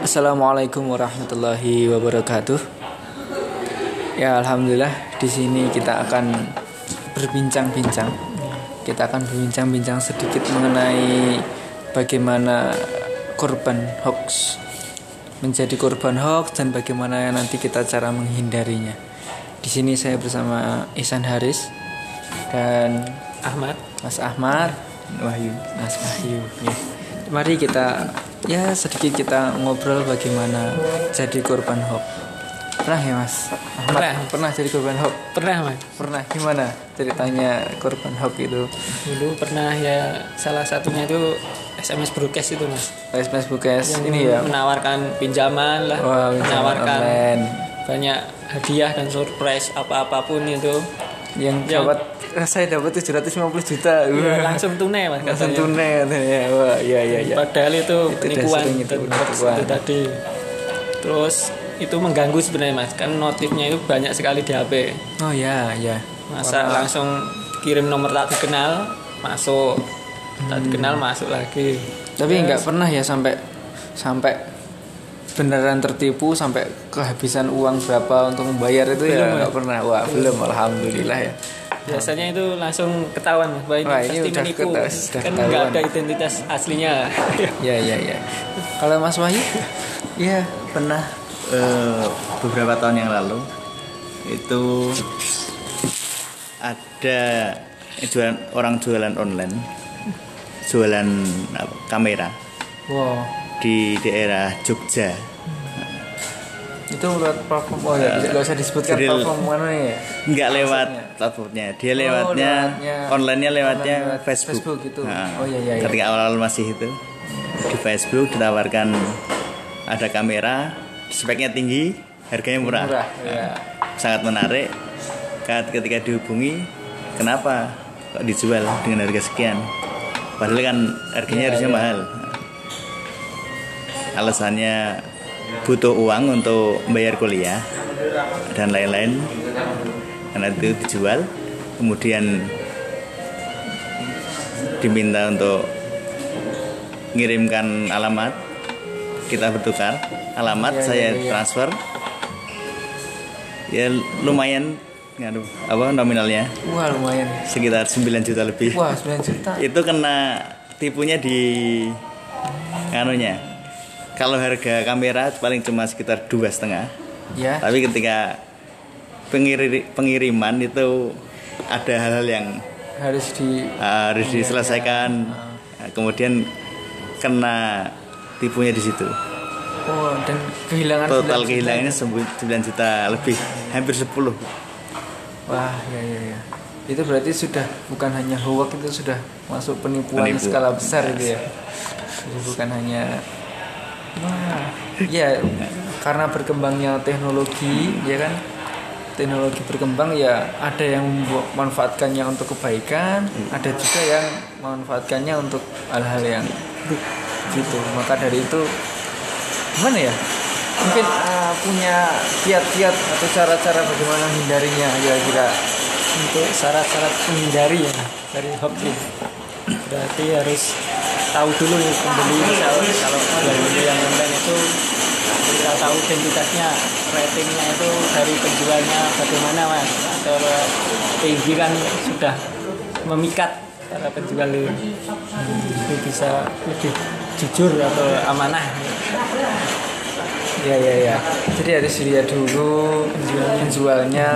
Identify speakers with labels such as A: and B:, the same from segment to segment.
A: Assalamualaikum warahmatullahi wabarakatuh. Ya alhamdulillah di sini kita akan berbincang-bincang. Kita akan berbincang-bincang sedikit mengenai bagaimana korban hoax menjadi korban hoax dan bagaimana nanti kita cara menghindarinya. Di sini saya bersama Ihsan Haris dan
B: Ahmad.
A: Mas Ahmad,
B: Wahyu.
A: Mas Wahyu. Ya. Mari kita ya sedikit kita ngobrol bagaimana jadi korban hoax. Pernah ya Mas? Ahmad,
B: Pernah.
A: Pernah jadi korban hoax?
B: Pernah mas.
A: Pernah. Gimana ceritanya korban hoax itu?
B: Dulu pernah ya salah satunya itu SMS broadcast itu mas.
A: SMS
B: Yang
A: ini ya.
B: Menawarkan pinjaman lah.
A: Pinjaman
B: menawarkan
A: online.
B: banyak hadiah dan surprise apa-apapun itu.
A: Yang
B: Yang-
A: dapat eh, saya dapat 750 juta.
B: Ya, langsung tunai mas
A: Langsung tunai katanya. Wah, iya iya iya.
B: Padahal itu,
A: Itu
B: penipuan
A: itu, penipuan.
B: itu tadi. Terus itu mengganggu sebenarnya mas. Kan notifnya itu banyak sekali di HP.
A: Oh ya, ya.
B: Masa
A: Warna-
B: langsung kirim nomor tak dikenal masuk. Tak
A: Hmm.
B: dikenal masuk lagi.
A: Tapi nggak pernah ya sampai sampai beneran tertipu sampai kehabisan uang berapa untuk membayar itu ya
B: Belum,
A: nggak pernah. Wah belum, alhamdulillah ya.
B: Biasanya itu langsung ketahuan bahwa ini
A: Wah, ini
B: pasti
A: udah
B: menipu.
A: keta- sudah
B: kan nggak ada identitas aslinya.
A: Ya ya ya. Kalau Mas Wahyu,
C: Iya, pernah eh, beberapa tahun yang lalu itu ada jualan orang jualan online, jualan apa, kamera
A: wow,
C: di daerah Jogja.
A: itu lewat platform oh ya nggak usah disebutkan
C: Jadi-
A: platform mana ya?
C: Nggak lewat platformnya, dia
A: Oh,
C: lewatnya
A: lewatnya-
C: online-nya lewatnya
A: online lewat
C: Facebook.
A: Facebook gitu.
C: Nah,
A: Oh, iya, iya, iya.
C: Ketika awal-awal masih itu di Facebook ditawarkan ada kamera, speknya tinggi, harganya murah.
A: Murah, ya.
C: sangat menarik ketika dihubungi kenapa kok dijual dengan harga sekian padahal kan harganya
A: Iya,
C: harusnya
A: iya.
C: mahal alasannya butuh uang untuk bayar kuliah dan lain-lain karena itu dijual kemudian diminta untuk ngirimkan alamat kita bertukar alamat
A: Iya,
C: saya
A: iya.
C: transfer ya lumayan ngaruh apa nominalnya
A: Wah lumayan.
C: sekitar 9 juta lebih
A: Wah 9 juta.
C: itu kena tipunya di anunya kalau harga kamera paling cuma sekitar dua setengah
A: Ya.
C: tapi ketika pengiri- pengiriman itu ada hal-hal yang
A: Harus di
C: uh, harus diselesaikan Nah, kemudian kena tipunya di situ
A: Oh dan kehilangan 9
C: total kehilangannya
A: itu.
C: 9 juta lebih hampir 10
A: Wah ya ya ya. Itu berarti sudah bukan hanya hoax itu sudah masuk penipuan
C: Penipu.
A: skala besar itu ya. Jadi bukan hanya wah ya karena berkembangnya teknologi ya kan? Teknologi berkembang ya ada yang memanfaatkannya untuk kebaikan ada juga yang memanfaatkannya untuk hal-hal yang gitu. Maka dari itu gimana ya? Mungkin ah, punya kiat-kiat atau cara-cara bagaimana hindarinya kira-kira?
B: Untuk syarat-syarat menghindari ya dari hoax. Berarti harus tahu dulu pembeli kalau belanja yang online itu kita tahu identitasnya, ratingnya itu dari penjualnya bagaimana mas. Atau tinggi kan sudah memikat para penjual itu itu bisa lebih jujur atau amanah.
A: Ya ya ya. Jadi harus dilihat dulu penjualnya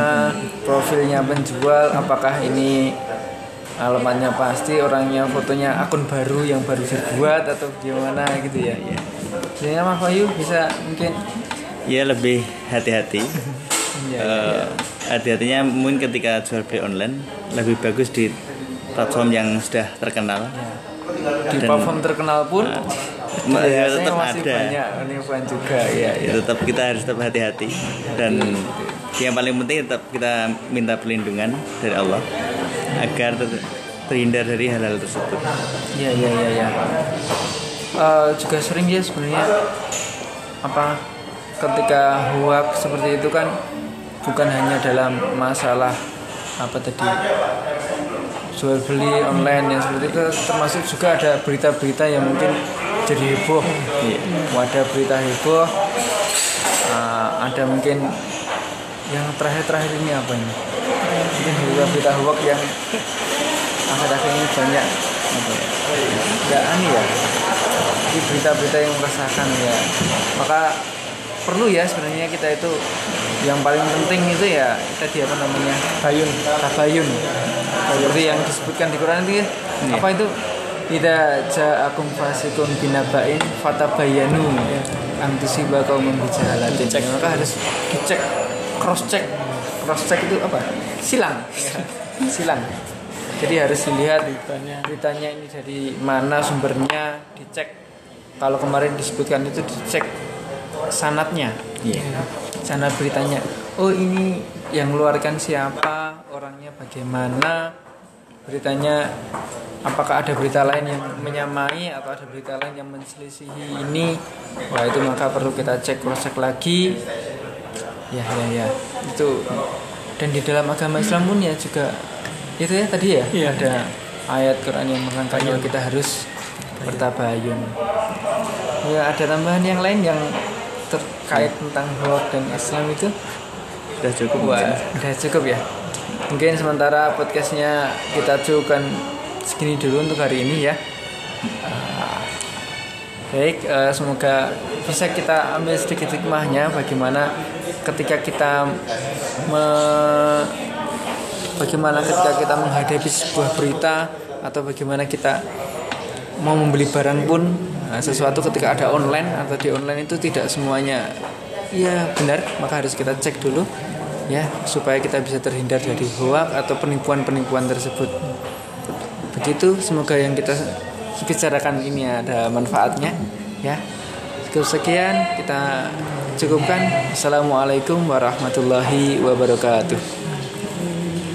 A: profilnya penjual apakah ini alamatnya pasti orangnya fotonya akun baru yang baru dibuat atau gimana gitu ya. Jadi Mas Wahyu bisa mungkin?
C: Ya lebih hati-hati.
A: Ya,
C: Eh, hati-hatinya mungkin ketika jual beli online lebih bagus di platform yang sudah terkenal.
A: Di
C: dan-
A: platform terkenal pun
C: Ma- ya, tetap
A: masih
C: ada.
A: banyak juga ya
C: ya,
A: ya
C: tetap kita harus tetap hati-hati. Dan yang paling penting tetap kita minta perlindungan dari Allah agar ter- terhindar dari hal-hal tersebut.
A: Ya ya ya ya Eh, juga sering ya sebenarnya apa ketika hoax seperti itu kan bukan hanya dalam masalah apa tadi jual beli online yang seperti itu termasuk juga ada berita-berita yang mungkin jadi heboh.
C: Iya.
A: ada berita heboh. Uh, ada mungkin yang terakhir-terakhir ini apa ini ini berita-berita hoax yang akhir-akhir ini banyak apa ya nggak aneh ya ini berita-berita yang meresahkan ya. Maka perlu ya sebenarnya kita itu yang paling penting itu ya tadi apa namanya?
B: Bayun.
A: tabayun seperti yang disebutkan di Quran itu ya,
C: Iya.
A: apa itu? Tidak ja'akum fasikun binabain fatabayanu antusiba kaum membicaratin
B: Dicek.
A: maka harus dicek cross check cross check itu apa? Silang. Silang. Jadi harus dilihat
B: Beritanya.
A: beritanya ini dari mana sumbernya dicek. Kalau kemarin disebutkan itu dicek sanatnya.
C: Iya.
A: sanat beritanya. Oh ini yang mengeluarkan siapa orangnya bagaimana? Beritanya apakah ada berita lain yang menyamai atau ada berita lain yang menselisihi ini? Wah itu maka perlu kita cek cross check lagi ya ya ya itu dan di dalam agama Islam pun ya juga itu ya tadi ya
B: Iya.
A: ada ayat Quran yang menerangkan bahwa kita harus bertabayun ya ada tambahan yang lain yang terkait tentang hoax dan Islam itu
C: Udah cukup
A: Wah,
C: mungkin.
A: udah cukup ya. Mungkin sementara podcastnya kita cukupkan segini dulu untuk hari ini ya. Ah, Baik, eh, semoga bisa kita ambil sedikit hikmahnya bagaimana ketika kita me- bagaimana ketika kita menghadapi sebuah berita atau bagaimana kita mau membeli barang pun nah, sesuatu ketika ada online atau di online itu tidak semuanya ya benar. Maka harus kita cek dulu ya supaya kita bisa terhindar dari hoak atau penipuan-penipuan tersebut. Begitu semoga yang kita bicarakan ini ada manfaatnya ya. Sekian kita cukupkan. Assalamualaikum warahmatullahi wabarakatuh